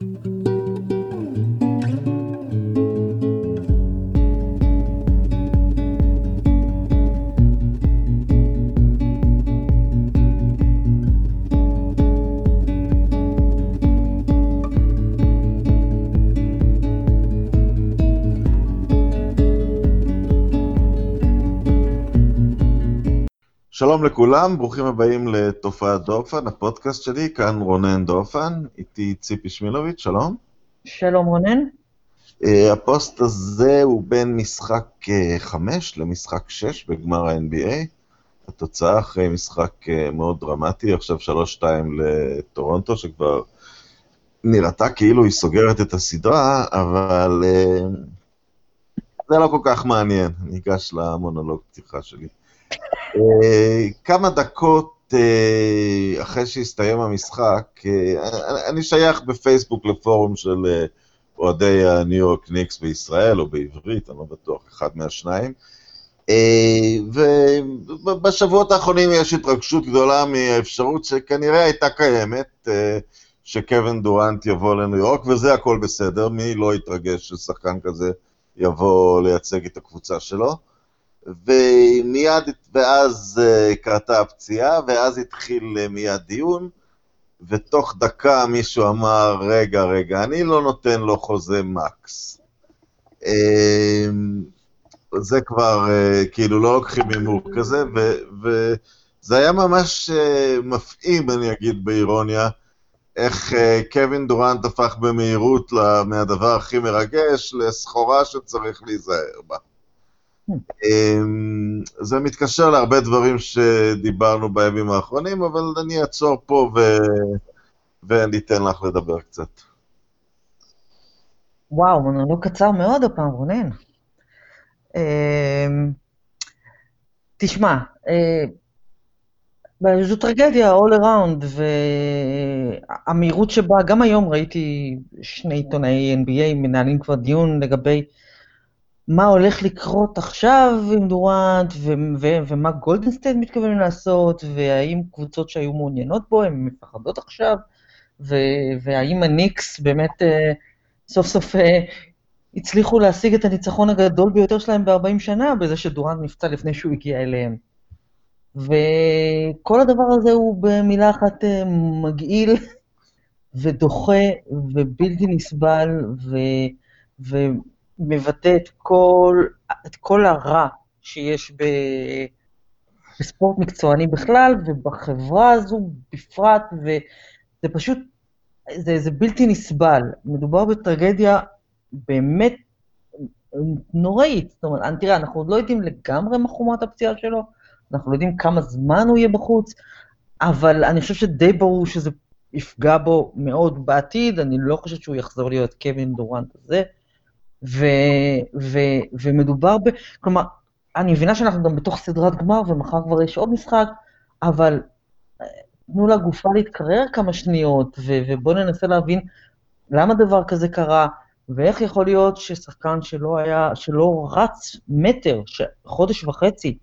thank you שלום לכולם, ברוכים הבאים לתופעת דופן, הפודקאסט שלי, כאן רונן דופן, איתי ציפי שמילוביץ', שלום. שלום רונן. Uh, הפוסט הזה הוא בין משחק 5 uh, למשחק 6 בגמר ה-NBA. התוצאה אחרי משחק uh, מאוד דרמטי, עכשיו 3-2 לטורונטו, שכבר נראתה כאילו היא סוגרת את הסדרה, אבל uh, זה לא כל כך מעניין. אני אגש למונולוג פתיחה שלי. אה, כמה דקות אה, אחרי שהסתיים המשחק, אה, אני שייך בפייסבוק לפורום של אוהדי הניו יורק ניקס בישראל, או בעברית, אני לא בטוח, אחד מהשניים. ובשבועות האחרונים יש התרגשות גדולה מהאפשרות שכנראה הייתה קיימת, שקווין דורנט יבוא לניו יורק, וזה הכל בסדר, מי לא יתרגש ששחקן כזה יבוא לייצג את הקבוצה שלו. ומיד, ואז uh, קרתה הפציעה, ואז התחיל uh, מיד דיון, ותוך דקה מישהו אמר, רגע, רגע, אני לא נותן לו חוזה מקס. Uh, זה כבר, uh, כאילו, לא לוקחים הימור כזה, וזה היה ממש מפעים, אני אגיד באירוניה, איך קווין דורנט הפך במהירות מהדבר הכי מרגש לסחורה שצריך להיזהר בה. אמ, זה מתקשר להרבה דברים שדיברנו בימים האחרונים, אבל אני אעצור פה ו... ואני אתן לך לדבר קצת. וואו, מונולוג קצר מאוד הפעם, רונן. אמ, תשמע, אה, זו טרגדיה all around, והמהירות שבה, גם היום ראיתי שני עיתונאי NBA מנהלים כבר דיון לגבי מה הולך לקרות עכשיו עם דורנט, ו- ו- ומה גולדן סטייט מתכוונים לעשות, והאם קבוצות שהיו מעוניינות בו, הן מפחדות עכשיו, ו- והאם הניקס באמת uh, סוף סוף uh, הצליחו להשיג את הניצחון הגדול ביותר שלהם ב-40 שנה, בזה שדורנט נפצע לפני שהוא הגיע אליהם. וכל הדבר הזה הוא במילה אחת uh, מגעיל ודוחה ובלתי נסבל, ו- מבטא את כל, את כל הרע שיש ב, בספורט מקצועני בכלל, ובחברה הזו בפרט, וזה פשוט, זה, זה בלתי נסבל. מדובר בטרגדיה באמת נוראית. זאת אומרת, תראה, אנחנו עוד לא יודעים לגמרי מה חומרת הפציעה שלו, אנחנו לא יודעים כמה זמן הוא יהיה בחוץ, אבל אני חושב שדי ברור שזה יפגע בו מאוד בעתיד, אני לא חושב שהוא יחזור להיות קווין דורנט הזה. ו, ו, ומדובר ב... כלומר, אני מבינה שאנחנו גם בתוך סדרת גמר, ומחר כבר יש עוד משחק, אבל אה, תנו לגופה להתקרר כמה שניות, ו, ובואו ננסה להבין למה דבר כזה קרה, ואיך יכול להיות ששחקן שלא היה, שלא רץ מטר, חודש וחצי,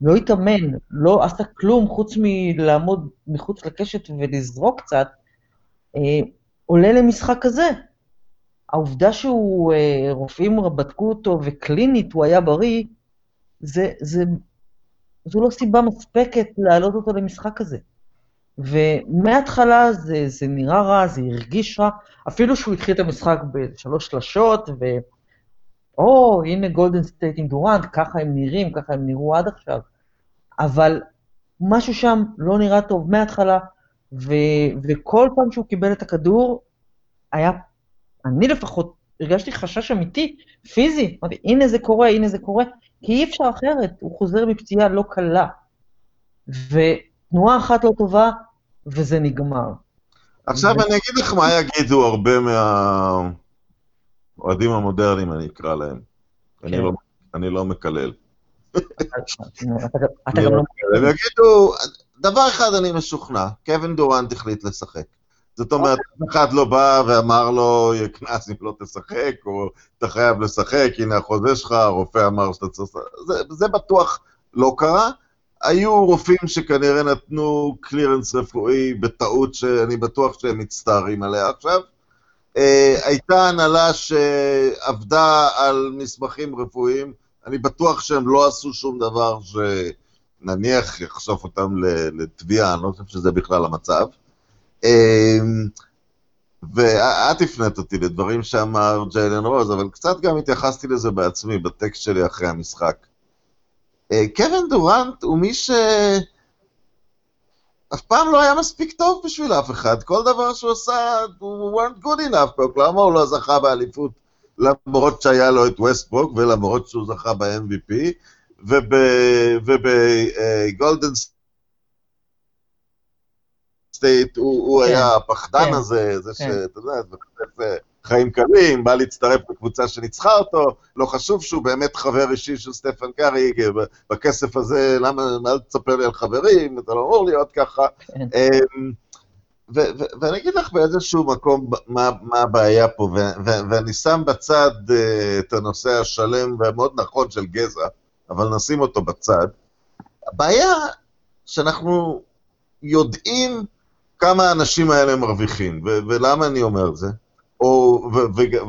לא התאמן, לא עשה כלום חוץ מלעמוד מחוץ לקשת ולזרוק קצת, אה, עולה למשחק כזה. העובדה שהוא, אה, רופאים בדקו אותו וקלינית הוא היה בריא, זה, זה, זו לא סיבה מספקת להעלות אותו למשחק הזה. ומההתחלה זה, זה נראה רע, זה הרגיש רע, אפילו שהוא התחיל את המשחק בשלוש שלשות, ו... או, oh, הנה גולדן סטייט עם דורנט, ככה הם נראים, ככה הם נראו עד עכשיו. אבל משהו שם לא נראה טוב מההתחלה, ו... וכל פעם שהוא קיבל את הכדור, היה אני לפחות הרגשתי חשש אמיתי, פיזי, אמרתי, הנה זה קורה, הנה זה קורה, כי אי אפשר אחרת, הוא חוזר מפציעה לא קלה. ותנועה אחת לא טובה, וזה נגמר. עכשיו ו... אני אגיד לך מה יגידו הרבה מהאוהדים המודרניים, אני אקרא להם. כן. אני, לא, אני לא מקלל. אתה גם לא מקלל. הם יגידו, דבר אחד אני משוכנע, קווין דורנט החליט לשחק. זאת אומרת, אף אחד לא בא ואמר לו, יהיה קנס אם לא תשחק, או אתה חייב לשחק, הנה החוזה שלך, הרופא אמר שאתה צריך. זה, זה בטוח לא קרה. היו רופאים שכנראה נתנו קלירנס רפואי בטעות שאני בטוח שהם מצטערים עליה עכשיו, אה, הייתה הנהלה שעבדה על מסמכים רפואיים, אני בטוח שהם לא עשו שום דבר שנניח יחשוף אותם לתביעה, אני לא חושב שזה בכלל המצב. אה, ואת הפנית אותי לדברים שאמר ג'יילן רוז, אבל קצת גם התייחסתי לזה בעצמי בטקסט שלי אחרי המשחק. אה, קווין דורנט הוא מי ש... אף פעם לא היה מספיק טוב בשביל אף אחד. כל דבר שהוא עשה, הוא wasn't good enough באוקלהומה, הוא לא זכה באליפות, למרות שהיה לו את ווסטברוק, ולמרות שהוא זכה ב-MVP, ובגולדן סטייט הוא, כן, היה הפחדן כן, הזה, זה כן. שאתה יודע, זה חיים קלים, בא להצטרף לקבוצה שניצחה אותו, לא חשוב שהוא באמת חבר אישי של סטפן קארי, בכסף הזה, למה, אל תספר לי על חברים, אתה לא אמור להיות ככה. אמ, ואני אגיד לך באיזשהו מקום מה, מה הבעיה פה, ואני שם בצד uh, את הנושא השלם והמאוד נכון של גזע, אבל נשים אותו בצד. הבעיה שאנחנו יודעים כמה האנשים האלה מרוויחים, ולמה אני אומר את זה? או,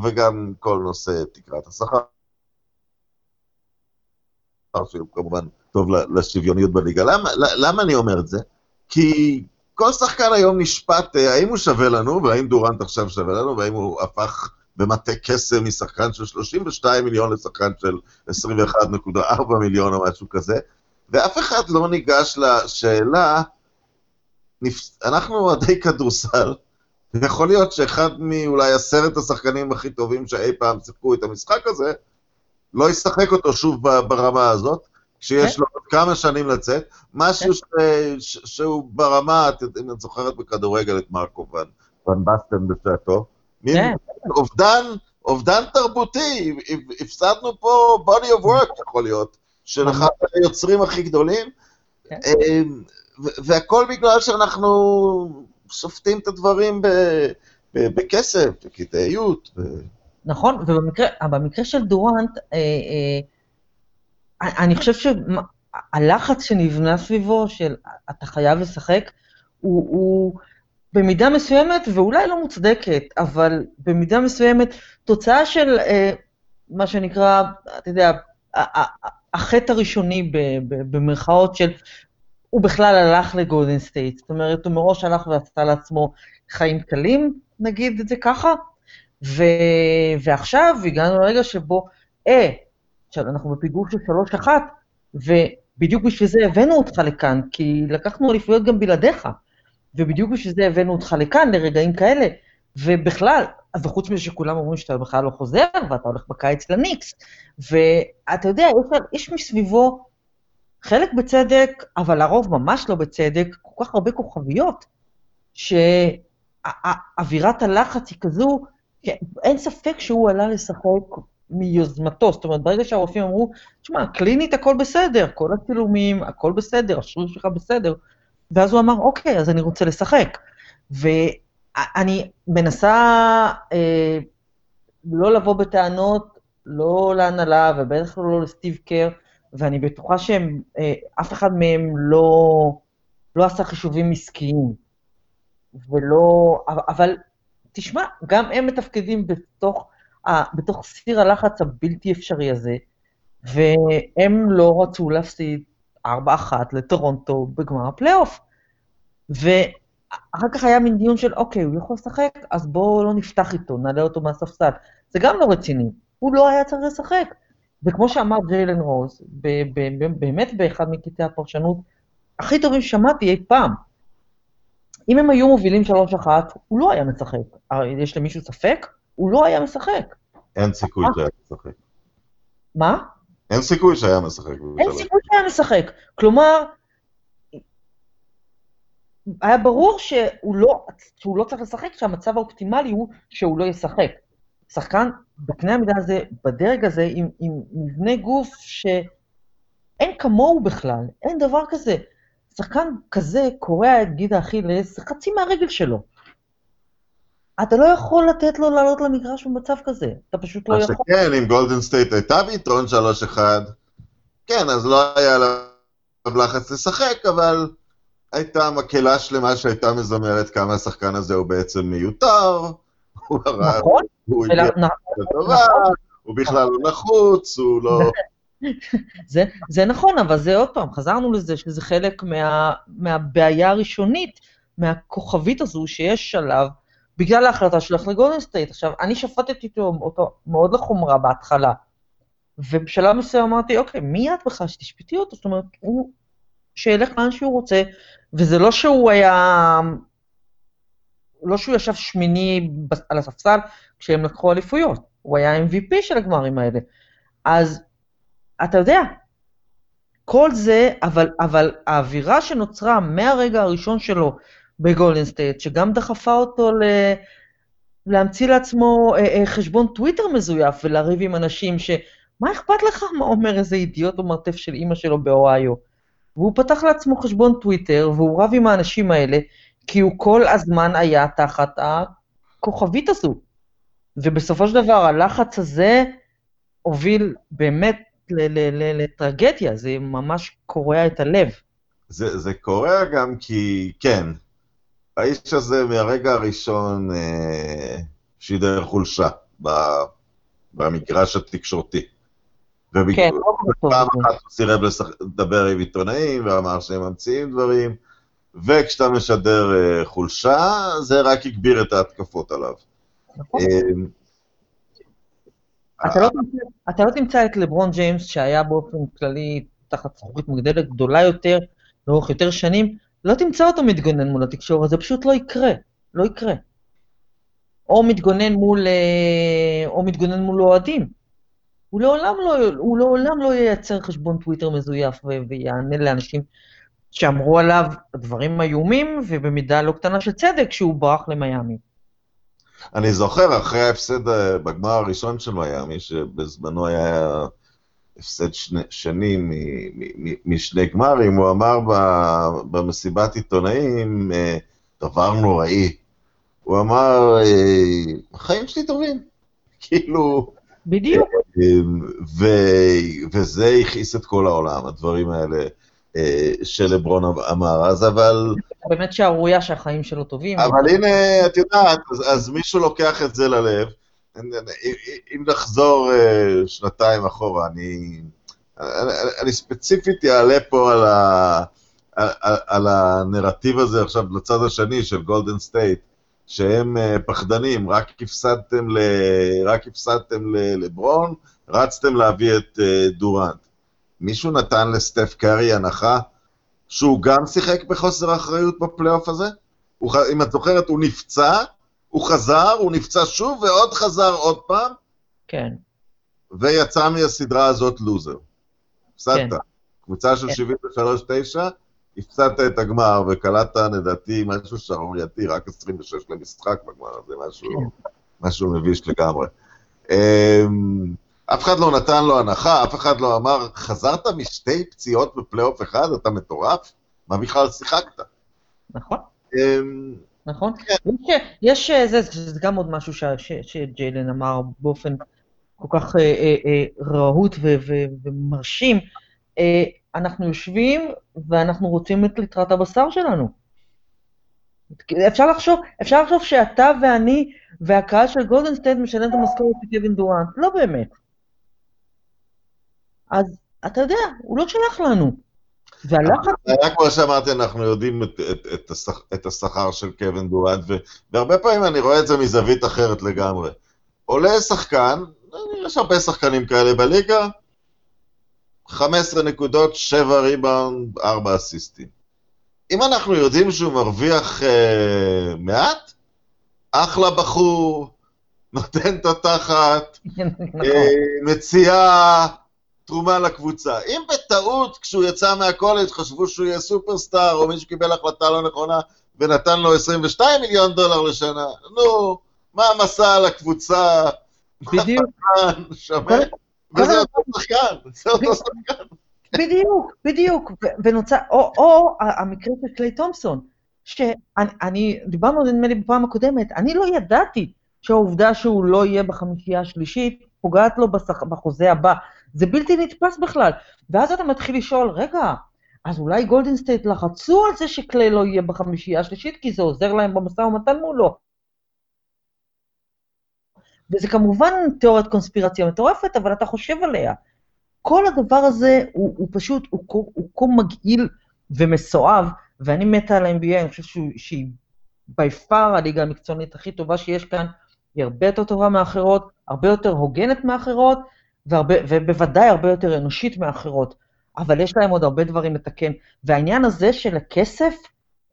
וגם כל נושא תקרת השכר, שהוא כמובן טוב לשוויוניות בליגה. למה, למה אני אומר את זה? כי כל שחקן היום נשפט אה, האם הוא שווה לנו, והאם דורנט עכשיו שווה לנו, והאם הוא הפך במטה קסם משחקן של 32 מיליון לשחקן של 21.4 מיליון או משהו כזה, ואף אחד לא ניגש לשאלה, אנחנו אוהדי כדורסל, יכול להיות שאחד מאולי עשרת השחקנים הכי טובים שאי פעם שיחקו את המשחק הזה, לא ישחק אותו שוב ברמה הזאת, כשיש כן. לו עוד כמה שנים לצאת, משהו כן. ש... ש... שהוא ברמה, אם את זוכרת בכדורגל את מרקו ון, ון בסטן בשעתו, כן. אובדן, אובדן תרבותי, הפסדנו פה body of work יכול להיות, של אחד היוצרים הכי גדולים. אמ, והכל בגלל שאנחנו שופטים את הדברים בכסף, בכדאיות. נכון, ובמקרה של דורנט, אה, אה, אני חושב שהלחץ שנבנה סביבו, של אתה חייב לשחק, הוא, הוא במידה מסוימת, ואולי לא מוצדקת, אבל במידה מסוימת, תוצאה של אה, מה שנקרא, אתה יודע, החטא הראשוני במרכאות של הוא בכלל הלך לגולדן סטייט. זאת אומרת, הוא מראש הלך ועשה לעצמו חיים קלים, נגיד את זה ככה, ו... ועכשיו הגענו לרגע שבו, אה, עכשיו אנחנו בפיגור של שלוש אחת, ובדיוק בשביל זה הבאנו אותך לכאן, כי לקחנו אליפויות גם בלעדיך, ובדיוק בשביל זה הבאנו אותך לכאן, לרגעים כאלה, ובכלל, וחוץ מזה שכולם אומרים שאתה בכלל לא חוזר, ואתה הולך בקיץ לניקס, ואתה יודע, יש מסביבו חלק בצדק, אבל הרוב ממש לא בצדק, כל כך הרבה כוכביות, שאווירת הלחץ היא כזו, אין ספק שהוא עלה לשחק מיוזמתו. זאת אומרת, ברגע שהרופאים אמרו, תשמע, קלינית הכל בסדר, כל הצילומים, הכל בסדר, השריר שלך בסדר, ואז הוא אמר, אוקיי, אז אני רוצה לשחק. ואני מנסה אה, לא לבוא בטענות, לא להנהלה, ובטח לא לסטיב קר, ואני בטוחה שהם, אה, אחד מהם לא, לא עשה חישובים עסקיים. ולא, אבל תשמע, גם הם מתפקדים בתוך, בתוך סיר הלחץ הבלתי אפשרי הזה, והם לא רצו להפסיד 4-1 לטורונטו בגמר הפלייאוף. ואחר כך היה מין דיון של, אוקיי, הוא יכול לשחק, אז בואו לא נפתח איתו, נעלה אותו מהספסל. זה גם לא רציני, הוא לא היה צריך לשחק. וכמו שאמר ג'יילן רוז, באמת באחד מקטעי הפרשנות הכי טובים ששמעתי אי פעם, אם הם היו מובילים 3-1, הוא לא היה משחק. יש למישהו ספק? הוא לא היה משחק. אין סיכוי שהיה משחק. מה? אין סיכוי שהיה משחק. אין סיכוי שהיה משחק. כלומר, היה ברור שהוא לא, שהוא לא צריך לשחק, שהמצב האופטימלי הוא שהוא לא ישחק. שחקן בקנה המידה הזה, בדרג הזה, עם, עם מבנה גוף שאין כמוהו בכלל, אין דבר כזה. שחקן כזה קורע את גיד האכילס, חצי מהרגל שלו. אתה לא יכול לתת לו לעלות למגרש במצב כזה, אתה פשוט לא יכול. מה שכן, אם גולדן סטייט הייתה ביתרון 3-1, כן, אז לא היה עליו לחץ לשחק, אבל הייתה מקהלה שלמה שהייתה מזמרת כמה השחקן הזה הוא בעצם מיותר, הוא הרע, נכון? הוא הגיע נ- לטובה, הוא בכלל לא נחוץ, הוא לא... זה, זה נכון, אבל זה עוד פעם, חזרנו לזה שזה חלק מה, מהבעיה הראשונית, מהכוכבית הזו שיש עליו, בגלל ההחלטה שלך לגולדן סטייט. עכשיו, אני שפטתי אותו, אותו מאוד לחומרה בהתחלה, ובשלב מסוים אמרתי, אוקיי, מי את בכלל שתשפטי אותו? זאת אומרת, הוא, שילך לאן שהוא רוצה, וזה לא שהוא היה, לא שהוא ישב שמיני על הספסל כשהם לקחו אליפויות, הוא היה MVP של הגמרים האלה. אז אתה יודע, כל זה, אבל, אבל האווירה שנוצרה מהרגע הראשון שלו בגולדן סטייט, שגם דחפה אותו ל... להמציא לעצמו אה, אה, חשבון טוויטר מזויף ולריב עם אנשים ש... מה אכפת לך מה אומר איזה אידיוט במרתף של אימא שלו באוהיו? והוא פתח לעצמו חשבון טוויטר והוא רב עם האנשים האלה, כי הוא כל הזמן היה תחת הכוכבית הזו. ובסופו של דבר הלחץ הזה הוביל באמת לטרגדיה, זה ממש קורע את הלב. זה, זה קורה גם כי, כן, האיש הזה מהרגע הראשון אה, שידר חולשה ב, במגרש התקשורתי. ובג- כן, לא. פעם זה. אחת הוא סירב לדבר עם עיתונאים ואמר שהם ממציאים דברים, וכשאתה משדר אה, חולשה, זה רק הגביר את ההתקפות עליו. נכון. אה, אתה לא תמצא- אתה לא תמצא את לברון ג'יימס, שהיה באופן כללי תחת זכוכית מגדלת גדולה יותר, לאורך יותר שנים, לא תמצא אותו מתגונן מול התקשורת, זה פשוט לא יקרה, לא יקרה. או מתגונן מול, אה, או מתגונן מול אוהדים. הוא לעולם לא, הוא לעולם לא ייצר חשבון טוויטר מזויף ויענה לאנשים שאמרו עליו דברים איומים, ובמידה לא קטנה של צדק, שהוא ברח למיאמי. אני זוכר, אחרי ההפסד אה, בגמר הראשון של מיאמי, שבזמנו היה הפסד שני, שני מ, מ, מ, משני גמרים, הוא אמר ב, במסיבת עיתונאים אה, דבר נוראי. הוא אמר, אה, החיים שלי טובים. כאילו, בדיוק. ו, וזה הכעיס את כל העולם, הדברים האלה שלברון אמר. אז אבל... באמת שערורייה שהחיים שלו טובים. אבל הנה, אתה יודע, אז, אז מישהו לוקח את זה ללב. אם נחזור אה, שנתיים אחורה, אני, אני, אני ספציפית אעלה פה על, ה, על, על, הנרטיב הזה עכשיו לצד השני של גולדן סטייט, שהם uh, פחדנים, רק הפסדתם, ל, רק הפסדתם ל, לברון, רצתם להביא את דורנט. מישהו נתן לסטף קארי הנחה שהוא גם שיחק בחוסר אחריות בפלייאוף הזה? הוא, אם את זוכרת, הוא נפצע, הוא חזר, הוא נפצע שוב, ועוד חזר עוד פעם, כן. ויצא מהסדרה הזאת לוזר. הפסדת. כן. קבוצה של כן. 73-9, הפסדת את הגמר, וקלטת, לדעתי, משהו שערורייתי, רק 26 למשחק בגמר הזה, משהו, כן. משהו מביש לגמרי. אף אחד לא נתן לו הנחה, אף אחד לא אמר, חזרת משתי פציעות בפלייאוף אחד, אתה מטורף? מה בכלל שיחקת? נכון, אמ, נכון. יש, יש אה, זה, זה גם עוד משהו שג'יילן אמר באופן כל כך אה, אה, רהוט ומרשים. אנחנו יושבים ואנחנו רוצים את ליטרת הבשר שלנו. אפשר לחשוב, אפשר לחשוב שאתה ואני והקהל של גולדן סטייט משלם את המשכורת של קווין דורנט, לא באמת. אז אתה יודע, הוא לא שייך לנו. והלחץ היה כמו שאמרתי, אנחנו יודעים את, את, את, השכ, את השכר של קווין דורנט, והרבה פעמים אני רואה את זה מזווית אחרת לגמרי. עולה שחקן, יש הרבה שחקנים כאלה בליגה, 15 נקודות, 7 ריבאונד, 4 אסיסטים. אם אנחנו יודעים שהוא מרוויח אה, מעט, אחלה בחור, נותן את התחת, נכון. אה, מציעה תרומה לקבוצה. אם בטעות, כשהוא יצא מהקולג' חשבו שהוא יהיה סופרסטאר, או מישהו קיבל החלטה לא נכונה ונתן לו 22 מיליון דולר לשנה, נו, מה המסע לקבוצה? בדיוק, שווה? וזה אותו שחקן, זה אותו שחקן. בדיוק, בדיוק. ונוצר, או, או המקרה של קליי תומפסון, שאני, אני, דיברנו על זה נדמה לי בפעם הקודמת, אני לא ידעתי שהעובדה שהוא לא יהיה בחמישייה השלישית פוגעת לו בחוזה הבא. זה בלתי נתפס בכלל. ואז אתה מתחיל לשאול, רגע, אז אולי גולדן סטייט לחצו על זה שקליי לא יהיה בחמישייה השלישית, כי זה עוזר להם במשא ומתן מולו. וזה כמובן תיאוריית קונספירציה מטורפת, אבל אתה חושב עליה. כל הדבר הזה הוא, הוא פשוט, הוא, כה מגעיל ומסואב, ואני מתה על ה-NBA, אני חושב שהוא, שהיא by far הליגה המקצוענית הכי טובה שיש כאן, היא הרבה יותר טובה מאחרות, הרבה יותר הוגנת מאחרות, והרבה, ובוודאי הרבה יותר אנושית מאחרות, אבל יש להם עוד הרבה דברים לתקן. והעניין הזה של הכסף,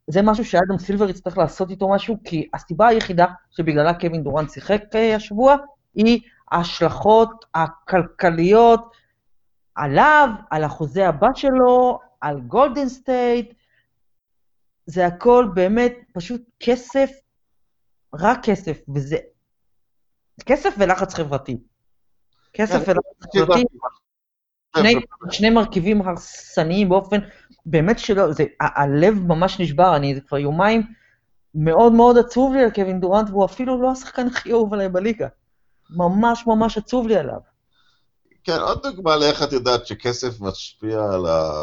זה משהו שאדם סילבר יצטרך לעשות איתו משהו, כי הסיבה היחידה שבגללה קווין דורנט שיחק אה, השבוע, היא ההשלכות הכלכליות עליו, על החוזה הבא שלו, על גולדן סטייט, זה הכל באמת פשוט כסף, רק כסף, וזה כסף ולחץ חברתי. כסף כן, ולחץ חברתי, שני, שני מרכיבים הרסניים באופן, באמת שלא, זה, הלב ממש נשבר, אני כבר יומיים, מאוד מאוד עצוב לי על קווין דורנט, והוא אפילו לא השחקן הכי אהוב עליי בליגה. ממש ממש עצוב לי עליו. כן, עוד דוגמה לאיך את יודעת שכסף משפיע על, ה...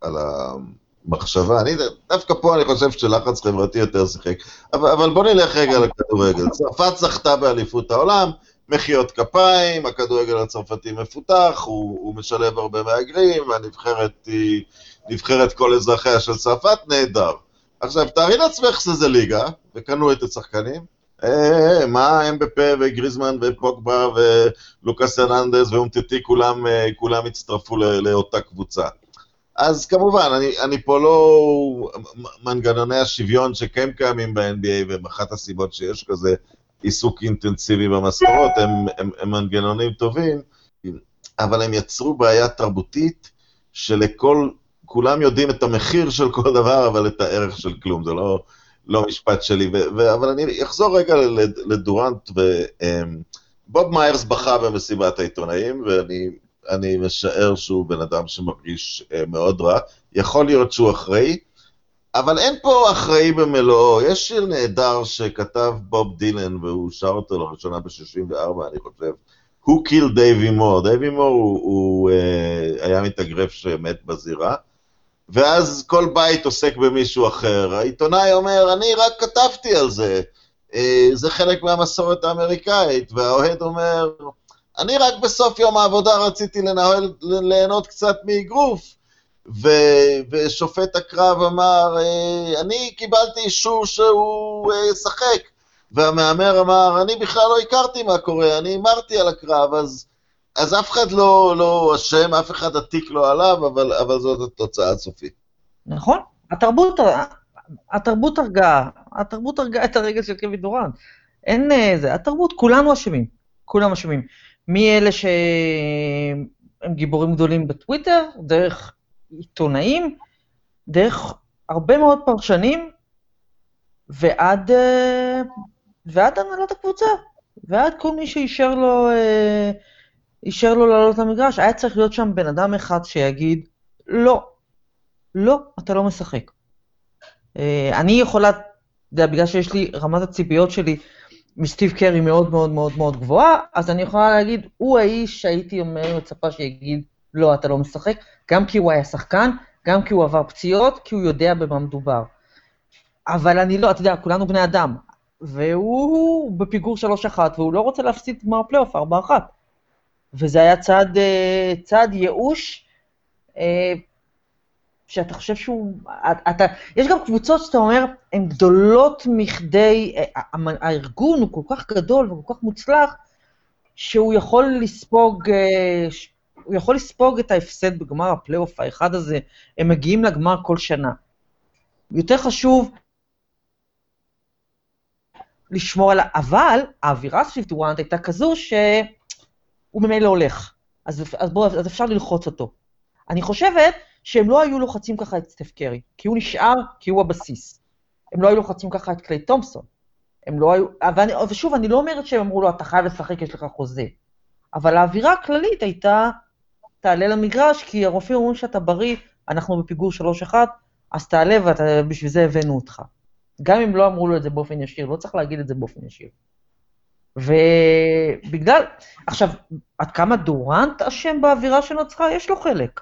על המחשבה. אני, דווקא פה אני חושב שלחץ חברתי יותר שיחק. אבל, אבל בוא נלך רגע לכדורגל. צרפת זכתה באליפות העולם, מחיאות כפיים, הכדורגל הצרפתי מפותח, הוא, הוא משלב הרבה מהגרים, הנבחרת היא נבחרת כל אזרחיה של צרפת, נהדר. עכשיו, תארי לעצמך שזה ליגה, וקנו את השחקנים, אה, מה אמבפה וגריזמן ופוקבה ולוקאס ארננדס ואומטטי, כולם, אה, כולם הצטרפו לאותה קבוצה. אז כמובן, אני, אני פה לא... מנגנוני השוויון שכן קיימים ב-NBA, ואחת הסיבות שיש כזה עיסוק אינטנסיבי במשכורות, הם, הם, הם מנגנונים טובים, אבל הם יצרו בעיה תרבותית שלכל, כולם יודעים את המחיר של כל דבר, אבל את הערך של כלום, זה לא, לא משפט שלי, ו, ו, אבל אני אחזור רגע לדורנט, ובוב אמ, מיירס בכה במסיבת העיתונאים, ואני משער שהוא בן אדם שמרגיש אה, מאוד רע, יכול להיות שהוא אחראי, אבל אין פה אחראי במלואו, יש שיר נהדר שכתב בוב דילן, והוא שר אותו לראשונה ב-64, אני חושב, Who killed דייווי מור? דייווי מור הוא, הוא uh, היה מתאגרף שמת בזירה, ואז כל בית עוסק במישהו אחר. העיתונאי אומר, אני רק כתבתי על זה, uh, זה חלק מהמסורת האמריקאית, והאוהד אומר, אני רק בסוף יום העבודה רציתי לנהל, ליהנות קצת מאגרוף, ו, ושופט הקרב אמר, אה, אני קיבלתי אישור שהוא אה, ישחק, והמהמר אמר, אני בכלל לא הכרתי מה קורה, אני הימרתי על הקרב, אז, אז אף אחד לא, לא אשם, אף אחד התיק לא עליו, אבל, אבל זאת התוצאה הסופית. נכון, התרבות, התרבות הרגה, התרבות הרגה את הרגל של קווי דורן. אין זה, התרבות, כולנו אשמים, כולם אשמים. מי אלה שהם גיבורים גדולים בטוויטר, דרך עיתונאים, דרך הרבה מאוד פרשנים, ועד, אה, ועד הנהלת הקבוצה, ועד כל מי שאישר לו, אה, אישר לו לעלות למגרש. היה צריך להיות שם בן אדם אחד שיגיד, לא, לא, אתה לא משחק. אה, אני יכולה, אתה יודע, בגלל שיש לי, רמת הציפיות שלי מסטיב קרי מאוד מאוד מאוד מאוד גבוהה, אז אני יכולה להגיד, הוא האיש שהייתי אומר, מצפה שיגיד, לא, אתה לא משחק, גם כי הוא היה שחקן, גם כי הוא עבר פציעות, כי הוא יודע במה מדובר. אבל אני לא, אתה יודע, כולנו בני אדם, והוא בפיגור 3-1, והוא לא רוצה להפסיד גמר פלייאוף 4-1. וזה היה צעד, אה, צעד ייאוש, אה, שאתה חושב שהוא... אתה, יש גם קבוצות שאתה אומר, הן גדולות מכדי... אה, הארגון הוא כל כך גדול וכל כך מוצלח, שהוא יכול לספוג הוא יכול לספוג את ההפסד בגמר הפלייאוף האחד הזה, הם מגיעים לגמר כל שנה. יותר חשוב לשמור על... אבל האווירה סביב דורנט הייתה כזו שהוא ממילא הולך. אז, אז, בוא, אז אפשר ללחוץ אותו. אני חושבת שהם לא היו לוחצים ככה את סטף קרי, כי הוא נשאר, כי הוא הבסיס. הם לא היו לוחצים ככה את קליי תומפסון. הם לא היו... ואני, ושוב, אני לא אומרת שהם אמרו לו, אתה חייב לשחק, יש לך חוזה. אבל האווירה הכללית הייתה תעלה למגרש, כי הרופאים אומרים שאתה בריא, אנחנו בפיגור 3-1, אז תעלה ובשביל זה הבאנו אותך. גם אם לא אמרו לו את זה באופן ישיר, לא צריך להגיד את זה באופן ישיר. ובגלל, עכשיו, עד כמה דורנט אשם באווירה שנוצרה? יש לו חלק.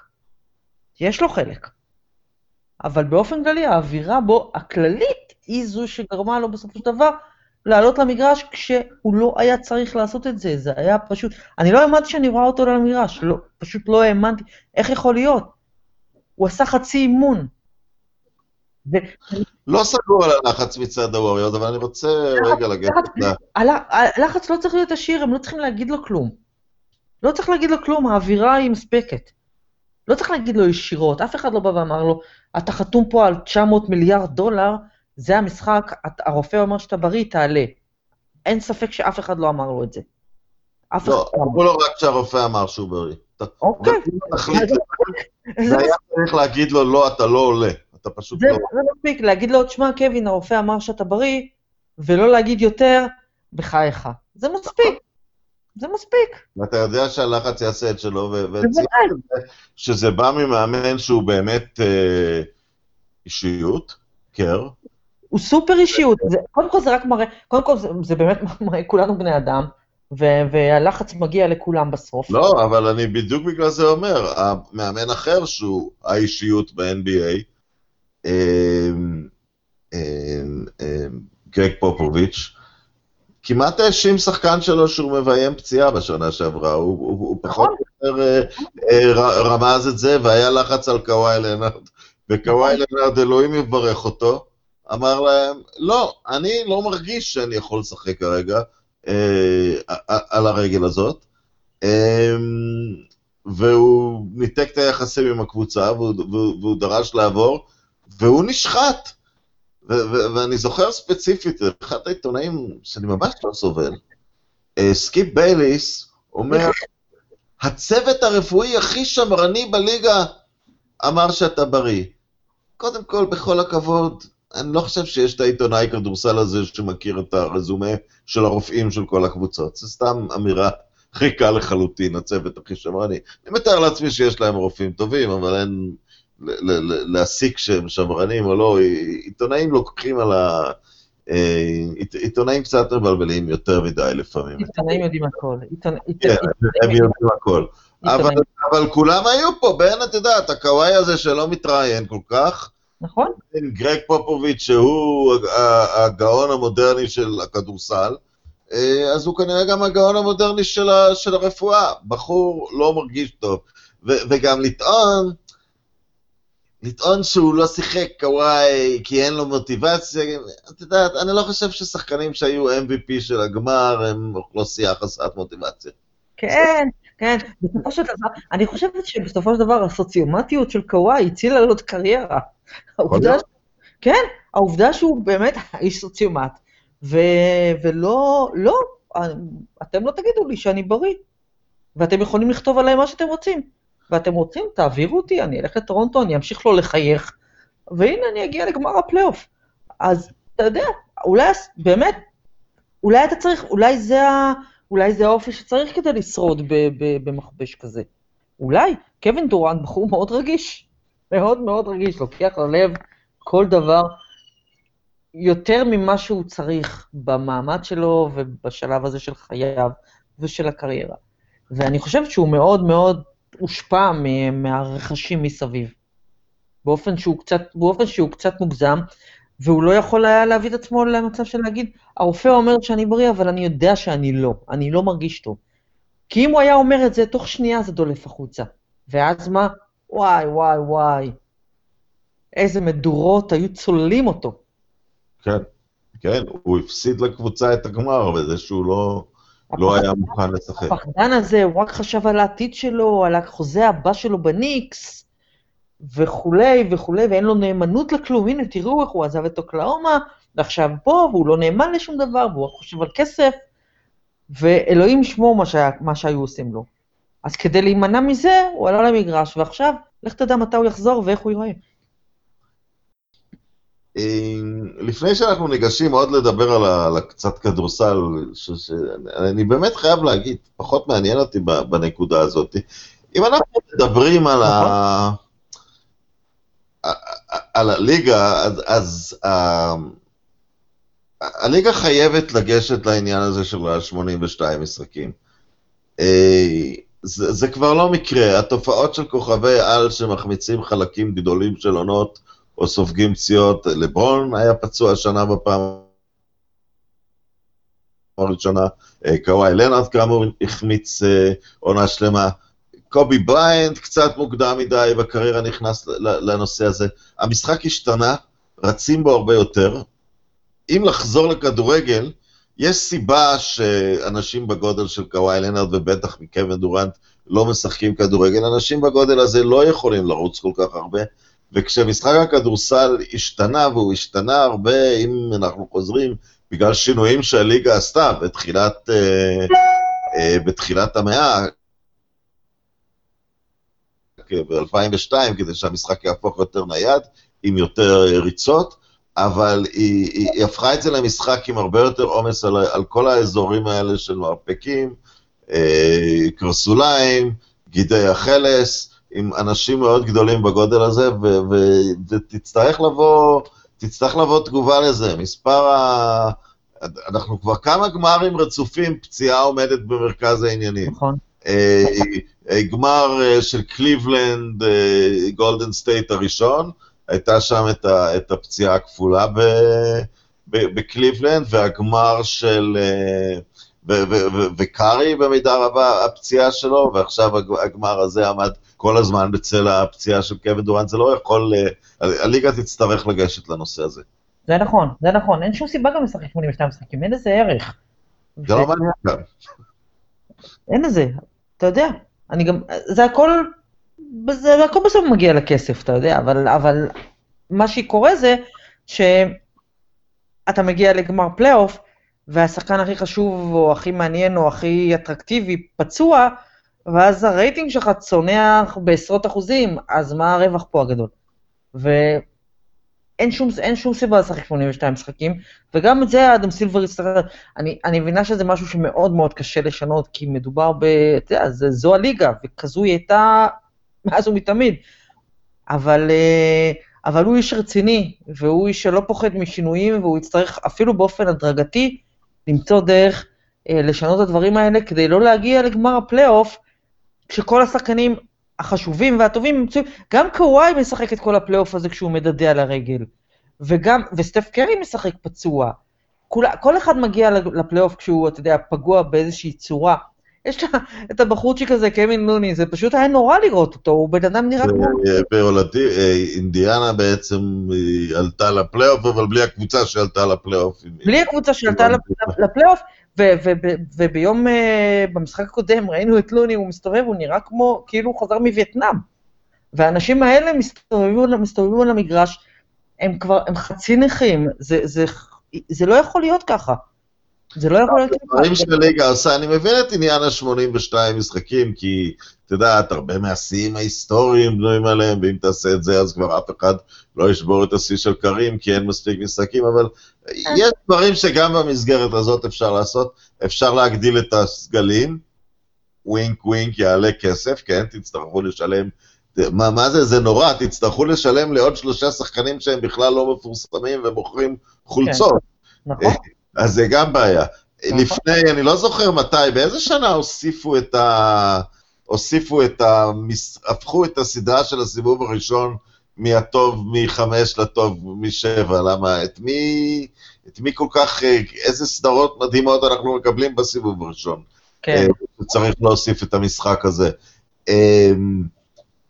יש לו חלק. אבל באופן כללי, האווירה בו, הכללית, היא זו שגרמה לו בסופו של דבר לעלות למגרש כשהוא לא היה צריך לעשות את זה, זה היה פשוט, אני לא האמנתי שאני רואה אותו על המגרש, לא, פשוט לא האמנתי, איך יכול להיות? הוא עשה חצי אימון. ו... לא סגור על הלחץ מצד הווריורס, אבל אני רוצה רגע לגשת ל... הלחץ לא צריך להיות עשיר, הם לא צריכים להגיד לו כלום. לא צריך להגיד לו כלום, האווירה היא מספקת. לא צריך להגיד לו ישירות, אף אחד לא בא ואמר לו, אתה חתום פה על 900 מיליארד דולר, זה המשחק, הרופא אומר שאתה בריא, תעלה. אין ספק שאף אחד לא אמר לו את זה. אף לא, אמרו לו רק שהרופא אמר שהוא בריא. אוקיי. זה היה צריך להגיד לו, לא, אתה לא עולה. אתה פשוט לא... זה מספיק, להגיד לו, תשמע, קווין, הרופא אמר שאתה בריא, ולא להגיד יותר, בחייך. זה מספיק. זה מספיק. ואתה יודע שהלחץ יעשה את שלו, שזה בא ממאמן שהוא באמת אה, אישיות, קר. הוא סופר אישיות, זה, קודם כל זה רק מראה, קודם כל זה, זה באמת מראה, כולנו בני אדם, ו- והלחץ מגיע לכולם בסוף. לא, אבל אני בדיוק בגלל זה אומר, המאמן אחר שהוא האישיות ב-NBA, אמ, אמ, אמ, גרג פופוביץ', כמעט האשים שחקן שלו שהוא מביים פציעה בשנה שעברה, הוא, הוא, הוא פחות או יותר אה, אה, רמז את זה, והיה לחץ על קוואי לנארד, וקוואי לנארד, אלוהים יברך אותו, אמר להם, לא, אני לא מרגיש שאני יכול לשחק כרגע אה, על הרגל הזאת, אה, והוא ניתק את היחסים עם הקבוצה, והוא, והוא, והוא דרש לעבור, והוא נשחט. ואני זוכר ספציפית, אחד העיתונאים שאני ממש לא סובל, אה, סקיפ בייליס אומר, הצוות הרפואי הכי שמרני בליגה אמר שאתה בריא. קודם כל, בכל הכבוד, אני לא חושב שיש את העיתונאי כדורסל הזה שמכיר את הרזומה של הרופאים של כל הקבוצות. זו סתם אמירה ריקה לחלוטין, הצוות הכי שמרני. אני מתאר לעצמי שיש להם רופאים טובים, אבל אין... להסיק שהם שמרנים או לא, עיתונאים לוקחים על ה... אה, עיתונאים קצת מבלבלים יותר מדי לפעמים. עיתונאים יודעים הכל. כן, הם יודעים הכל. אבל כולם היו פה, בין, את יודעת, הקוואי הזה שלא מתראיין כל כך. נכון. גרג פופוביץ', שהוא הגאון המודרני של הכדורסל, אה, אז הוא כנראה גם הגאון המודרני של הרפואה. בחור לא מרגיש טוב. וגם לטעון, לטעון שהוא לא שיחק קוואי כי אין לו מוטיבציה, את יודעת, אני לא חושב ששחקנים שהיו MVP של הגמר הם אוכלוסייה חסרת מוטיבציה. כן, כן, בסופו של דבר, אני חושבת שבסופו של דבר הסוציומטיות של קוואי הצילה לו את הקריירה. העובדה. כן, העובדה שהוא באמת איש סוציומט, ו... ולא, לא, אתם לא תגידו לי שאני בריא, ואתם יכולים לכתוב עליי מה שאתם רוצים. ואתם רוצים, תעבירו אותי, אני אלך לטורונטו, אני אמשיך לו לחייך, והנה אני אגיע לגמר הפלייאוף. אז אתה יודע, אולי באמת, אולי אתה צריך, אולי זה, ה, אולי זה האופי שצריך כדי לשרוד במכבש כזה. אולי, קווין דורנט בחור מאוד רגיש, מאוד מאוד רגיש, לוקח ללב כל דבר יותר ממה שהוא צריך במעמד שלו ובשלב הזה של חייו ושל הקריירה. ואני חושבת שהוא מאוד מאוד הושפע מהרכשים מסביב. באופן שהוא קצת, באופן שהוא קצת מוגזם, והוא לא יכול היה להביא את עצמו למצב של להגיד, הרופא אומר שאני בריא, אבל אני יודע שאני לא, אני לא מרגיש טוב. כי אם הוא היה אומר את זה, תוך שנייה זה דולף החוצה. ואז מה? וואי, וואי, וואי. איזה מדורות היו צוללים אותו. כן, כן, הוא הפסיד לקבוצה את הגמר בזה שהוא לא... לא היה מוכן לשחק. הפחדן הזה, הוא רק חשב על העתיד שלו, על החוזה הבא שלו בניקס, וכולי וכולי, ואין לו נאמנות לכלום. הנה, תראו איך הוא עזב את אוקלאומה, ועכשיו פה, והוא לא נאמן לשום דבר, והוא חושב על כסף, ואלוהים ישמור מה, שהיה, מה שהיו עושים לו. אז כדי להימנע מזה, הוא עלה למגרש, ועכשיו, לך תדע מתי הוא יחזור ואיך הוא ייראה. לפני שאנחנו ניגשים עוד לדבר על, על הקצת כדורסל, שאני באמת חייב להגיד, פחות מעניין אותי בנקודה הזאת. אם אנחנו מדברים על, ה, נכון. על הליגה, אז, אז ה, הליגה חייבת לגשת לעניין הזה של ה-82 משחקים. אה, זה, זה כבר לא מקרה, התופעות של כוכבי על שמחמיצים חלקים גדולים של עונות, או סופגים פציעות. לברון היה פצוע השנה בפעם הראשונה, אה, קוואי לנארד כאמור החמיץ אה, עונה שלמה, קובי בריינט קצת מוקדם מדי בקריירה נכנס לנושא הזה. המשחק השתנה, רצים בו הרבה יותר. אם לחזור לכדורגל, יש סיבה שאנשים בגודל של קוואי לנארד ובטח מקווין דורנט לא משחקים כדורגל, אנשים בגודל הזה לא יכולים לרוץ כל כך הרבה, וכשמשחק הכדורסל השתנה, והוא השתנה הרבה, אם אנחנו חוזרים, בגלל שינויים שהליגה עשתה בתחילת, אה, אה, בתחילת המאה, ב-2002, כדי שהמשחק יהפוך יותר נייד, עם יותר ריצות, אבל היא, היא, היא הפכה את זה למשחק עם הרבה יותר עומס על, על כל האזורים האלה של מרפקים, אה, קרסוליים, גידי החלס, עם אנשים מאוד גדולים בגודל הזה, ותצטרך לבוא, תצטרך לבוא תגובה לזה. מספר ה... אנחנו כבר כמה גמרים רצופים, פציעה עומדת במרכז העניינים. נכון. אה, אה, גמר אה, של קליבלנד, גולדן סטייט הראשון, הייתה שם את, ה, את הפציעה הכפולה בקליבלנד, והגמר של... וקארי במידה רבה הפציעה שלו, ועכשיו הגמר הזה עמד כל הזמן בצל הפציעה של קווין דורנט, זה לא יכול, הליגה תצטרך לגשת לנושא הזה. זה נכון, זה נכון, אין שום סיבה גם לשחק 82 משחקים, אין לזה ערך. זה לא מעניין גם. אין לזה, אתה יודע, אני גם, זה הכל, זה הכל בסוף מגיע לכסף, אתה יודע, אבל, אבל מה שקורה זה שאתה מגיע לגמר פלייאוף, והשחקן הכי חשוב, או הכי מעניין, או הכי אטרקטיבי, פצוע, ואז הרייטינג שלך צונח בעשרות אחוזים, אז מה הרווח פה הגדול? ואין שום, אין שום סיבה לשחק 82 משחקים, וגם את זה אדם סילבר יצטרך, אני, אני מבינה שזה משהו שמאוד מאוד קשה לשנות, כי מדובר ב... אתה יודע, זו הליגה, וכזו היא הייתה מאז ומתמיד. אבל, אה, אבל הוא איש רציני, והוא איש שלא פוחד משינויים, והוא יצטרך אפילו באופן הדרגתי למצוא דרך אה, לשנות את הדברים האלה כדי לא להגיע לגמר הפלייאוף, כשכל השחקנים החשובים והטובים נמצאים, גם קוואי משחק את כל הפלייאוף הזה כשהוא מדדה על הרגל, וגם, וסטף קרי משחק פצוע. כל, כל אחד מגיע לפלייאוף כשהוא, אתה יודע, פגוע באיזושהי צורה. יש לה את הבחורצ'יק הזה, קווין לוני, זה פשוט היה נורא לראות אותו, הוא בן אדם נראה כמו... בהולנדי, אה, אינדיאנה בעצם עלתה לפלייאוף, אבל בלי הקבוצה שעלתה לפלייאוף. בלי הקבוצה שעלתה לפלייאוף, וביום, אה, במשחק הקודם ראינו את לוני, הוא מסתובב, הוא נראה כמו, כאילו הוא חזר מווייטנאם. והאנשים האלה מסתובבים, מסתובבים על המגרש, הם כבר, הם חצי נכים, זה, זה, זה לא יכול להיות ככה. זה לא יכול להיות... דברים שהליגה עושה, אני מבין את עניין ה-82 משחקים, כי את יודעת, הרבה מהשיאים ההיסטוריים בנויים עליהם, ואם תעשה את זה, אז כבר אף אחד לא ישבור את השיא של קרים, כי אין מספיק משחקים, אבל יש דברים שגם במסגרת הזאת אפשר לעשות. אפשר להגדיל את הסגלים, ווינק ווינק יעלה כסף, כן, תצטרכו לשלם מה, מה זה, זה נורא, תצטרכו לשלם לעוד שלושה שחקנים שהם בכלל לא מפורסמים ומוכרים חולצות. כן, נכון. אז זה גם בעיה. נכון. לפני, אני לא זוכר מתי, באיזה שנה הוסיפו את ה... הוסיפו את ה... הפכו את הסדרה של הסיבוב הראשון מהטוב מחמש לטוב משבע, למה? את מי, את מי כל כך, איזה סדרות מדהימות אנחנו מקבלים בסיבוב הראשון. כן. אה, צריך להוסיף את המשחק הזה. אמ,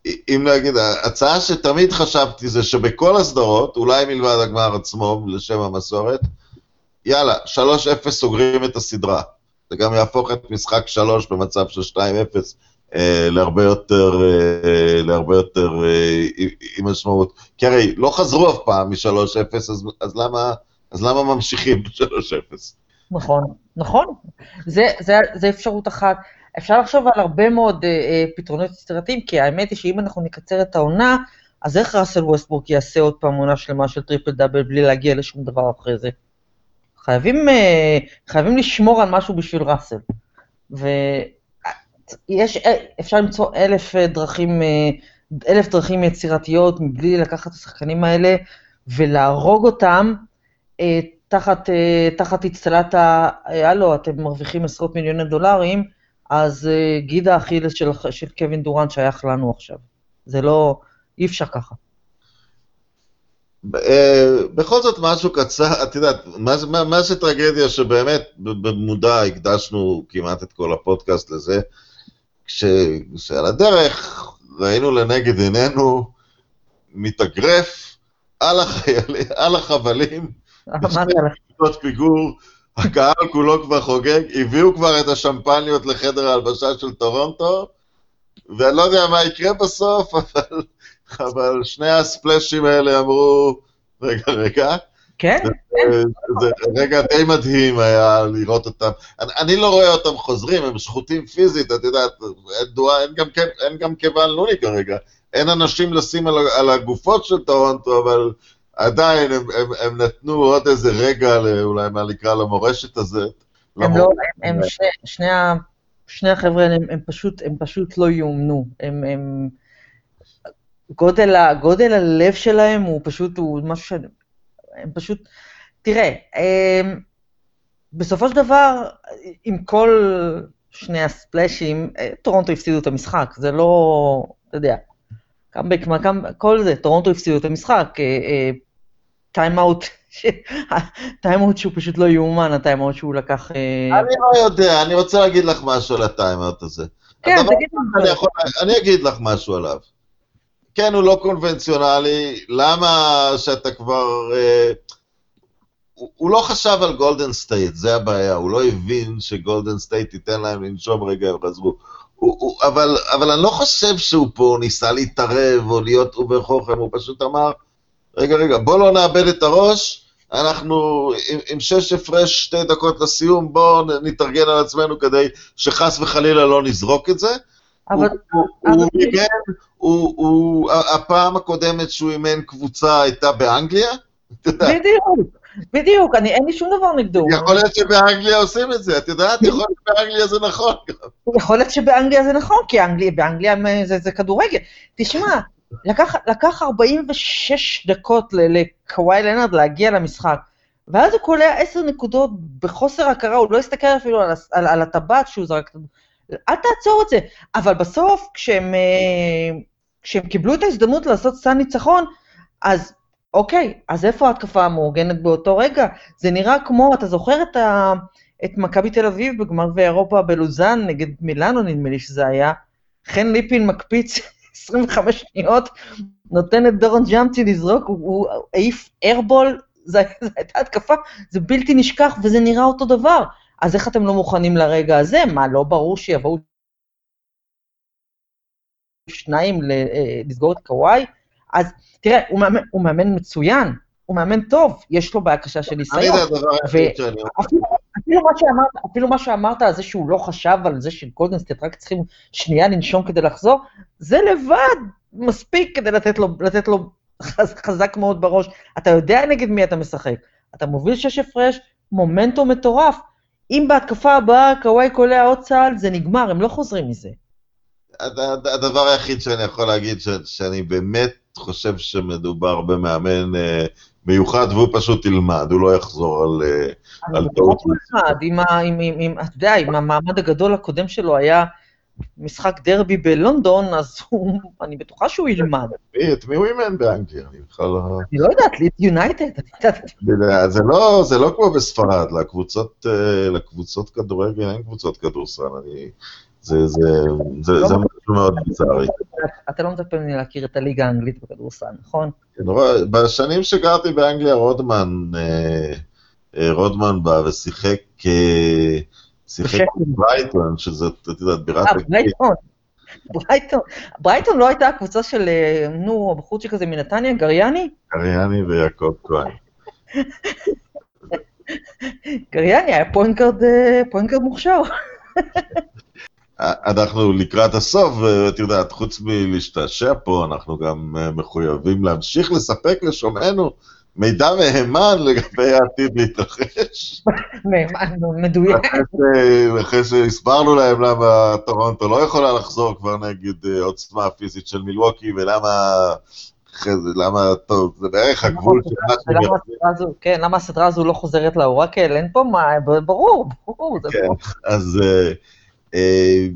אם להגיד, הצעה שתמיד חשבתי זה שבכל הסדרות, אולי מלבד הגמר עצמו, לשם המסורת, יאללה, 3-0 סוגרים את הסדרה. זה גם יהפוך את משחק 3 במצב של 2-0 אה, להרבה יותר, אה, להרבה יותר אה, עם משמעות. כי הרי לא חזרו אף פעם מ-3-0, אז, אז, אז למה ממשיכים ב-3-0? נכון, נכון. זה, זה, זה אפשרות אחת. אפשר לחשוב על הרבה מאוד אה, אה, פתרונות יצירתיים, כי האמת היא שאם אנחנו נקצר את העונה, אז איך ראסל ווסטבורק יעשה עוד פעם עונה שלמה של triple double בלי להגיע לשום דבר אחרי זה? חייבים, אה, חייבים לשמור על משהו בשביל ראסל. ויש, אה, אפשר למצוא אלף אה, דרכים, אלף דרכים יצירתיות מבלי לקחת את השחקנים האלה ולהרוג אותם תחת, תחת אצטלת ה... הלו, אתם מרוויחים עשרות מיליוני דולרים, אז גיד האכילס של, של קווין דורנט שייך לנו עכשיו. זה לא, אי אפשר ככה. אה, בכל זאת משהו קצר, את יודעת, מה, מה, מה שטרגדיה שבאמת במודע הקדשנו כמעט את כל הפודקאסט לזה, כש, כשעל הדרך ראינו לנגד עינינו מתאגרף על, החיילים, על החבלים, בשתי פיגור, הקהל כולו כבר חוגג, הביאו כבר את השמפניות לחדר ההלבשה של טורונטו, ואני לא יודע מה יקרה בסוף, אבל, אבל שני הספלאשים האלה אמרו, רגע, רגע. כן, זה, זה רגע די מדהים היה לראות אותם. אני, לא רואה אותם חוזרים, הם שחוטים פיזית, את יודעת, אין גם, אין גם כיוון לוני כרגע. אין אנשים לשים על, על הגופות של טורונטו, אבל עדיין הם, הם, הם נתנו עוד איזה רגע, אולי מה נקרא למורשת הזאת. הם לא, הם, הם שני, שני, שני החבר'ה הם, הם, פשוט, הם פשוט לא יאומנו. הם, הם, גודל, גודל הלב שלהם הוא פשוט, הוא משהו ש... הם פשוט... תראה, הם, בסופו של דבר, עם כל שני הספלאשים, טורונטו הפסידו את המשחק, זה לא, אתה יודע, קאמבק, כל זה, טורונטו הפסידו את המשחק, טיימאוט, טיימאוט שהוא פשוט לא יאומן, הטיימאוט שהוא לקח... אה, אני לא יודע, אני רוצה להגיד לך משהו על הטיימאוט הזה. כן, תגיד לי. אני אגיד לך משהו עליו. כן, הוא לא קונבנציונלי, למה שאתה כבר... אה, הוא, הוא לא חשב על גולדן סטייט, זה הבעיה, הוא לא הבין שגולדן סטייט ייתן להם לנשום רגע, הם חזרו. הוא, הוא, אבל, אבל אני לא חושב שהוא פה ניסה להתערב או להיות over חוכם, הוא פשוט אמר, רגע, רגע, בוא לא נאבד את הראש, אנחנו עם, עם שש הפרש שתי דקות לסיום, בואו נתארגן על עצמנו כדי שחס וחלילה לא נזרוק את זה. אבל... הוא, אבל... הוא, אימן, הוא, הוא, הפעם הקודמת שהוא אימן קבוצה הייתה באנגליה. בדיוק, בדיוק, אני, אין לי שום דבר נגדו. יכול להיות שבאנגליה עושים את זה, את יודעת, יכול להיות שבאנגליה זה נכון. יכול להיות שבאנגליה זה נכון, כי אנגליה, באנגליה זה, זה כדורגל. תשמע, לקח, לקח 46 דקות לקוואי לנארד להגיע למשחק, ואז הוא קולע 10 נקודות בחוסר הכרה, הוא לא הסתכל אפילו על, על, על הטבעת שהוא זרק. אל תעצור את זה. אבל בסוף, כשהם, אה, כשהם קיבלו את ההזדמנות לעשות סן ניצחון, אז אוקיי, אז איפה ההתקפה המאורגנת באותו רגע? זה נראה כמו, אתה זוכר את, את מכבי תל אביב בגמר ואירופה בלוזאן נגד מילאנו, נדמה לי שזה היה, חן ליפין מקפיץ 25 שניות, נותן את דורון ג'אמצי לזרוק, הוא העיף איירבול, זו הייתה התקפה, זה בלתי נשכח וזה נראה אותו דבר. אז איך אתם לא מוכנים לרגע הזה? מה, לא ברור שיבואו שניים אה, לסגור את קוואי? אז תראה, הוא מאמן, הוא מאמן מצוין, הוא מאמן טוב, יש לו בעיה קשה של ניסיון. אפילו מה שאמרת, אפילו מה שאמרת על זה שהוא לא חשב על זה שגולדנסטייט רק צריכים שנייה לנשום כדי לחזור, זה לבד מספיק כדי לתת לו, לתת לו חזק מאוד בראש. אתה יודע נגד מי אתה משחק. אתה מוביל שש הפרש, מומנטום מטורף. אם בהתקפה הבאה קוואי קולע עוד צה"ל, זה נגמר, הם לא חוזרים מזה. הדבר היחיד שאני יכול להגיד, שאני באמת חושב שמדובר במאמן אה, מיוחד, והוא פשוט ילמד, הוא לא יחזור על, אה, על טעות. אני בטוח אתה יודע, אם המעמד הגדול הקודם שלו היה משחק דרבי בלונדון, אז הוא, אני בטוחה שהוא ילמד. את מי הוא אימן באנגליה? אני בכלל לא... אני לא יודעת, ליט יונייטד. לא, זה לא כמו בספרד, לקבוצות, אה, לקבוצות כדורגל אין קבוצות כדורסל, אני... זה, זה, זה, לא זה משהו מאוד ביזארי. אתה לא מצפה ממני להכיר את הליגה האנגלית בכדורסל, נכון? כן, בשנים שגרתי באנגליה, רודמן, אה, אה, רודמן בא ושיחק שיחק ברייטון, שזה, את יודעת, בירת... אה, ברייטון. ברייטון. ברייטון לא הייתה הקבוצה של, נו, הבחורצ'יק הזה מנתניה, גריאני? גריאני ויעקב כהן. גריאני היה point guard מוכשר. אנחנו לקראת הסוף, ואת יודעת, חוץ מלהשתעשע פה, אנחנו גם אה, מחויבים להמשיך לספק לשומעינו מידע מהימן לגבי העתיד להתרחש. מהימן, מדויק. אחרי שהסברנו להם למה טורונטו לא יכולה לחזור כבר נגד אה, עוצמה הפיזית של מילווקי, ולמה... למה, טוב, זה בערך הגבול שהם כן, למה הסדרה הזו לא חוזרת לאורקל? אין פה מה, ברור, ברור. כן, אז... אה,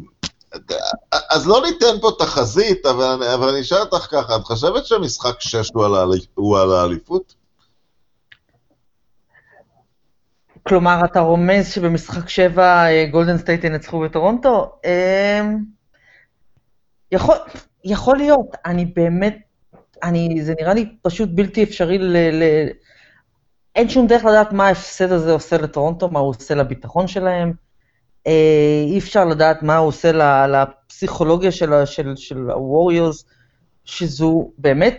אז לא ניתן פה תחזית, אבל, אבל אני אשאל אותך ככה, את חושבת שמשחק 6 הוא על האליפות? כלומר, אתה רומז שבמשחק 7 גולדן סטייט ינצחו בטורונטו? אמ, יכול, יכול להיות, אני באמת, אני, זה נראה לי פשוט בלתי אפשרי ל... ל אין שום דרך לדעת מה ההפסד הזה עושה לטורונטו, מה הוא עושה לביטחון שלהם. אה, אי אפשר לדעת מה הוא עושה לפסיכולוגיה של, של, של שזו באמת,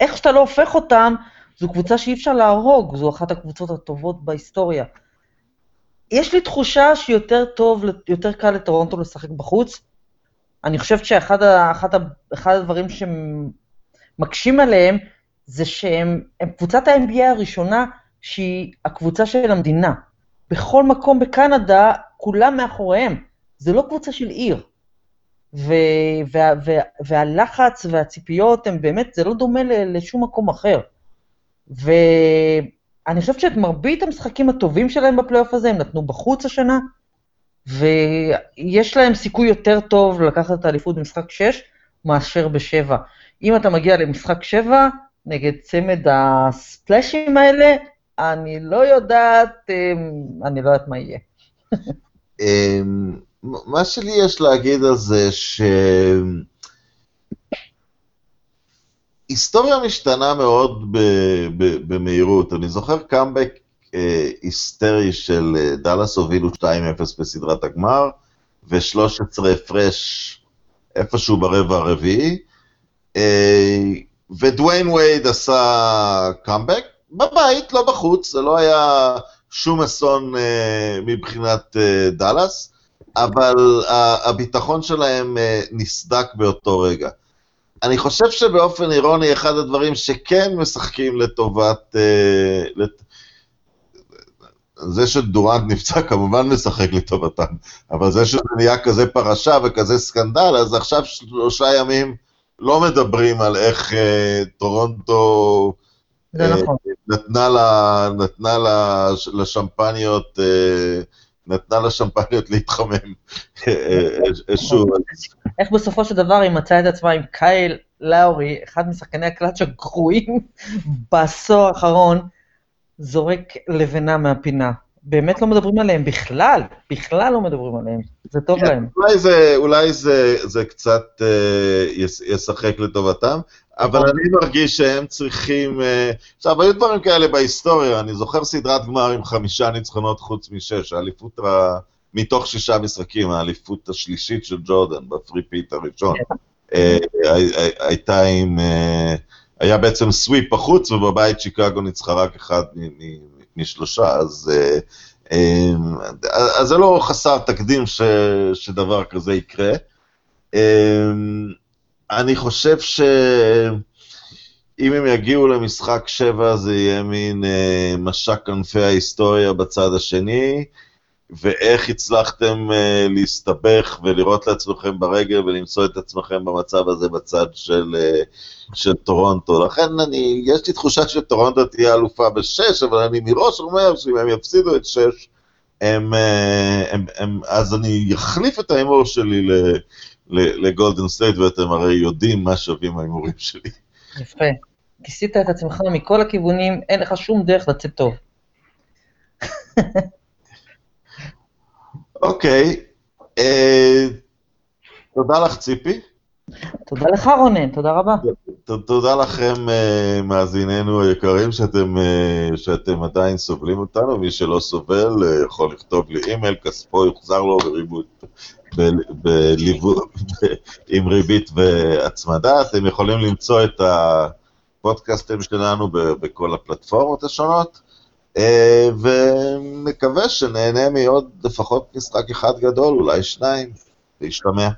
איך שאתה לא הופך אותם, זו קבוצה שאי אפשר להרוג, זו אחת הקבוצות הטובות בהיסטוריה. יש לי תחושה שיותר טוב, יותר קל לטורונטו לשחק בחוץ. אני חושבת שאחד אחד אחד הדברים שמקשים עליהם, זה שהם קבוצת ה-NBA הראשונה שהיא הקבוצה של המדינה. בכל מקום בקנדה, כולם מאחוריהם. זה לא קבוצה של עיר. ו- וה- וה- והלחץ והציפיות הם באמת, זה לא דומה לשום מקום אחר. ואני חושבת שאת מרבית המשחקים הטובים שלהם בפלייאוף הזה הם נתנו בחוץ השנה, ויש להם סיכוי יותר טוב לקחת את האליפות במשחק 6 מאשר ב-7. אם אתה מגיע למשחק 7, נגד צמד הספלאשים האלה, אני לא יודעת, אמ, אני לא יודעת מה יהיה. אמ, מה שלי יש להגיד על זה, ש... היסטוריה משתנה מאוד במהירות. אני זוכר קאמבק אה, היסטרי של אה, דאלאס הובילו 2-0 בסדרת הגמר, ו-13 הפרש איפשהו ברבע הרביעי. אה, ודוויין וייד עשה קאמבק, בבית, לא בחוץ, זה לא היה שום אסון מבחינת דאלאס, אבל הביטחון שלהם נסדק באותו רגע. אני חושב שבאופן אירוני, אחד הדברים שכן משחקים לטובת... אה, לת... זה שדורנט נפצע כמובן משחק לטובתם, אבל זה שזה נהיה כזה פרשה וכזה סקנדל, אז עכשיו שלושה ימים לא מדברים על איך אה, טורונטו אה, נכון. נתנה, לה, נתנה לה, לשמפניות, אה, נתנה לשמפניות להתחמם אה, אה, שוב. איך בסופו של דבר היא מצאה את עצמה עם קייל לאורי, אחד משחקני הקלאץ' הגרועים בעשור האחרון, זורק לבנה מהפינה. באמת לא מדברים עליהם בכלל, בכלל לא מדברים עליהם, זה טוב כן, להם. אולי זה, אולי זה, זה קצת אה, ישחק לטובתם, אבל אני מרגיש שהם צריכים... אה, עכשיו, היו דברים כאלה בהיסטוריה, אני זוכר סדרת גמר עם חמישה ניצחונות חוץ משש, האליפות ה... מתוך שישה משחקים, האליפות השלישית של ג'ורדן, ב three-peat הראשון, כן. אה, הייתה עם... אה, היה בעצם סוויפ בחוץ, ובבית שיקגו ניצחה רק אחד משלושה, אז, אז זה לא חסר תקדים ש, שדבר כזה יקרה. אני חושב שאם הם יגיעו למשחק שבע זה יהיה מין אה, משק כנפי ההיסטוריה בצד השני, ואיך הצלחתם אה, להסתבך ולראות לעצמכם ברגל ולמצוא את עצמכם במצב הזה בצד של, אה, של טורונטו. לכן אני, יש לי תחושה שטורונטו תהיה אלופה בשש, אבל אני מראש אומר שאם הם יפסידו את שש, הם, אה, הם, הם, אז אני אחליף את ההימור שלי ל... לגולדן סטייט, ואתם הרי יודעים מה שווים ההימורים שלי. יפה. כיסית את עצמך מכל הכיוונים, אין לך שום דרך לצאת טוב. אוקיי, אה, תודה לך, ציפי. תודה לך, רונן, תודה רבה. תודה לכם, uh, מאזיננו היקרים, שאתם, uh, שאתם עדיין סובלים אותנו. מי שלא סובל יכול לכתוב לי אימייל, כספו יוחזר לו בריבית, עם ריבית והצמדה. אתם יכולים למצוא את הפודקאסטים שלנו בכל הפלטפורמות השונות, ונקווה שנהנה מעוד לפחות משחק אחד גדול, אולי שניים, להשתמע.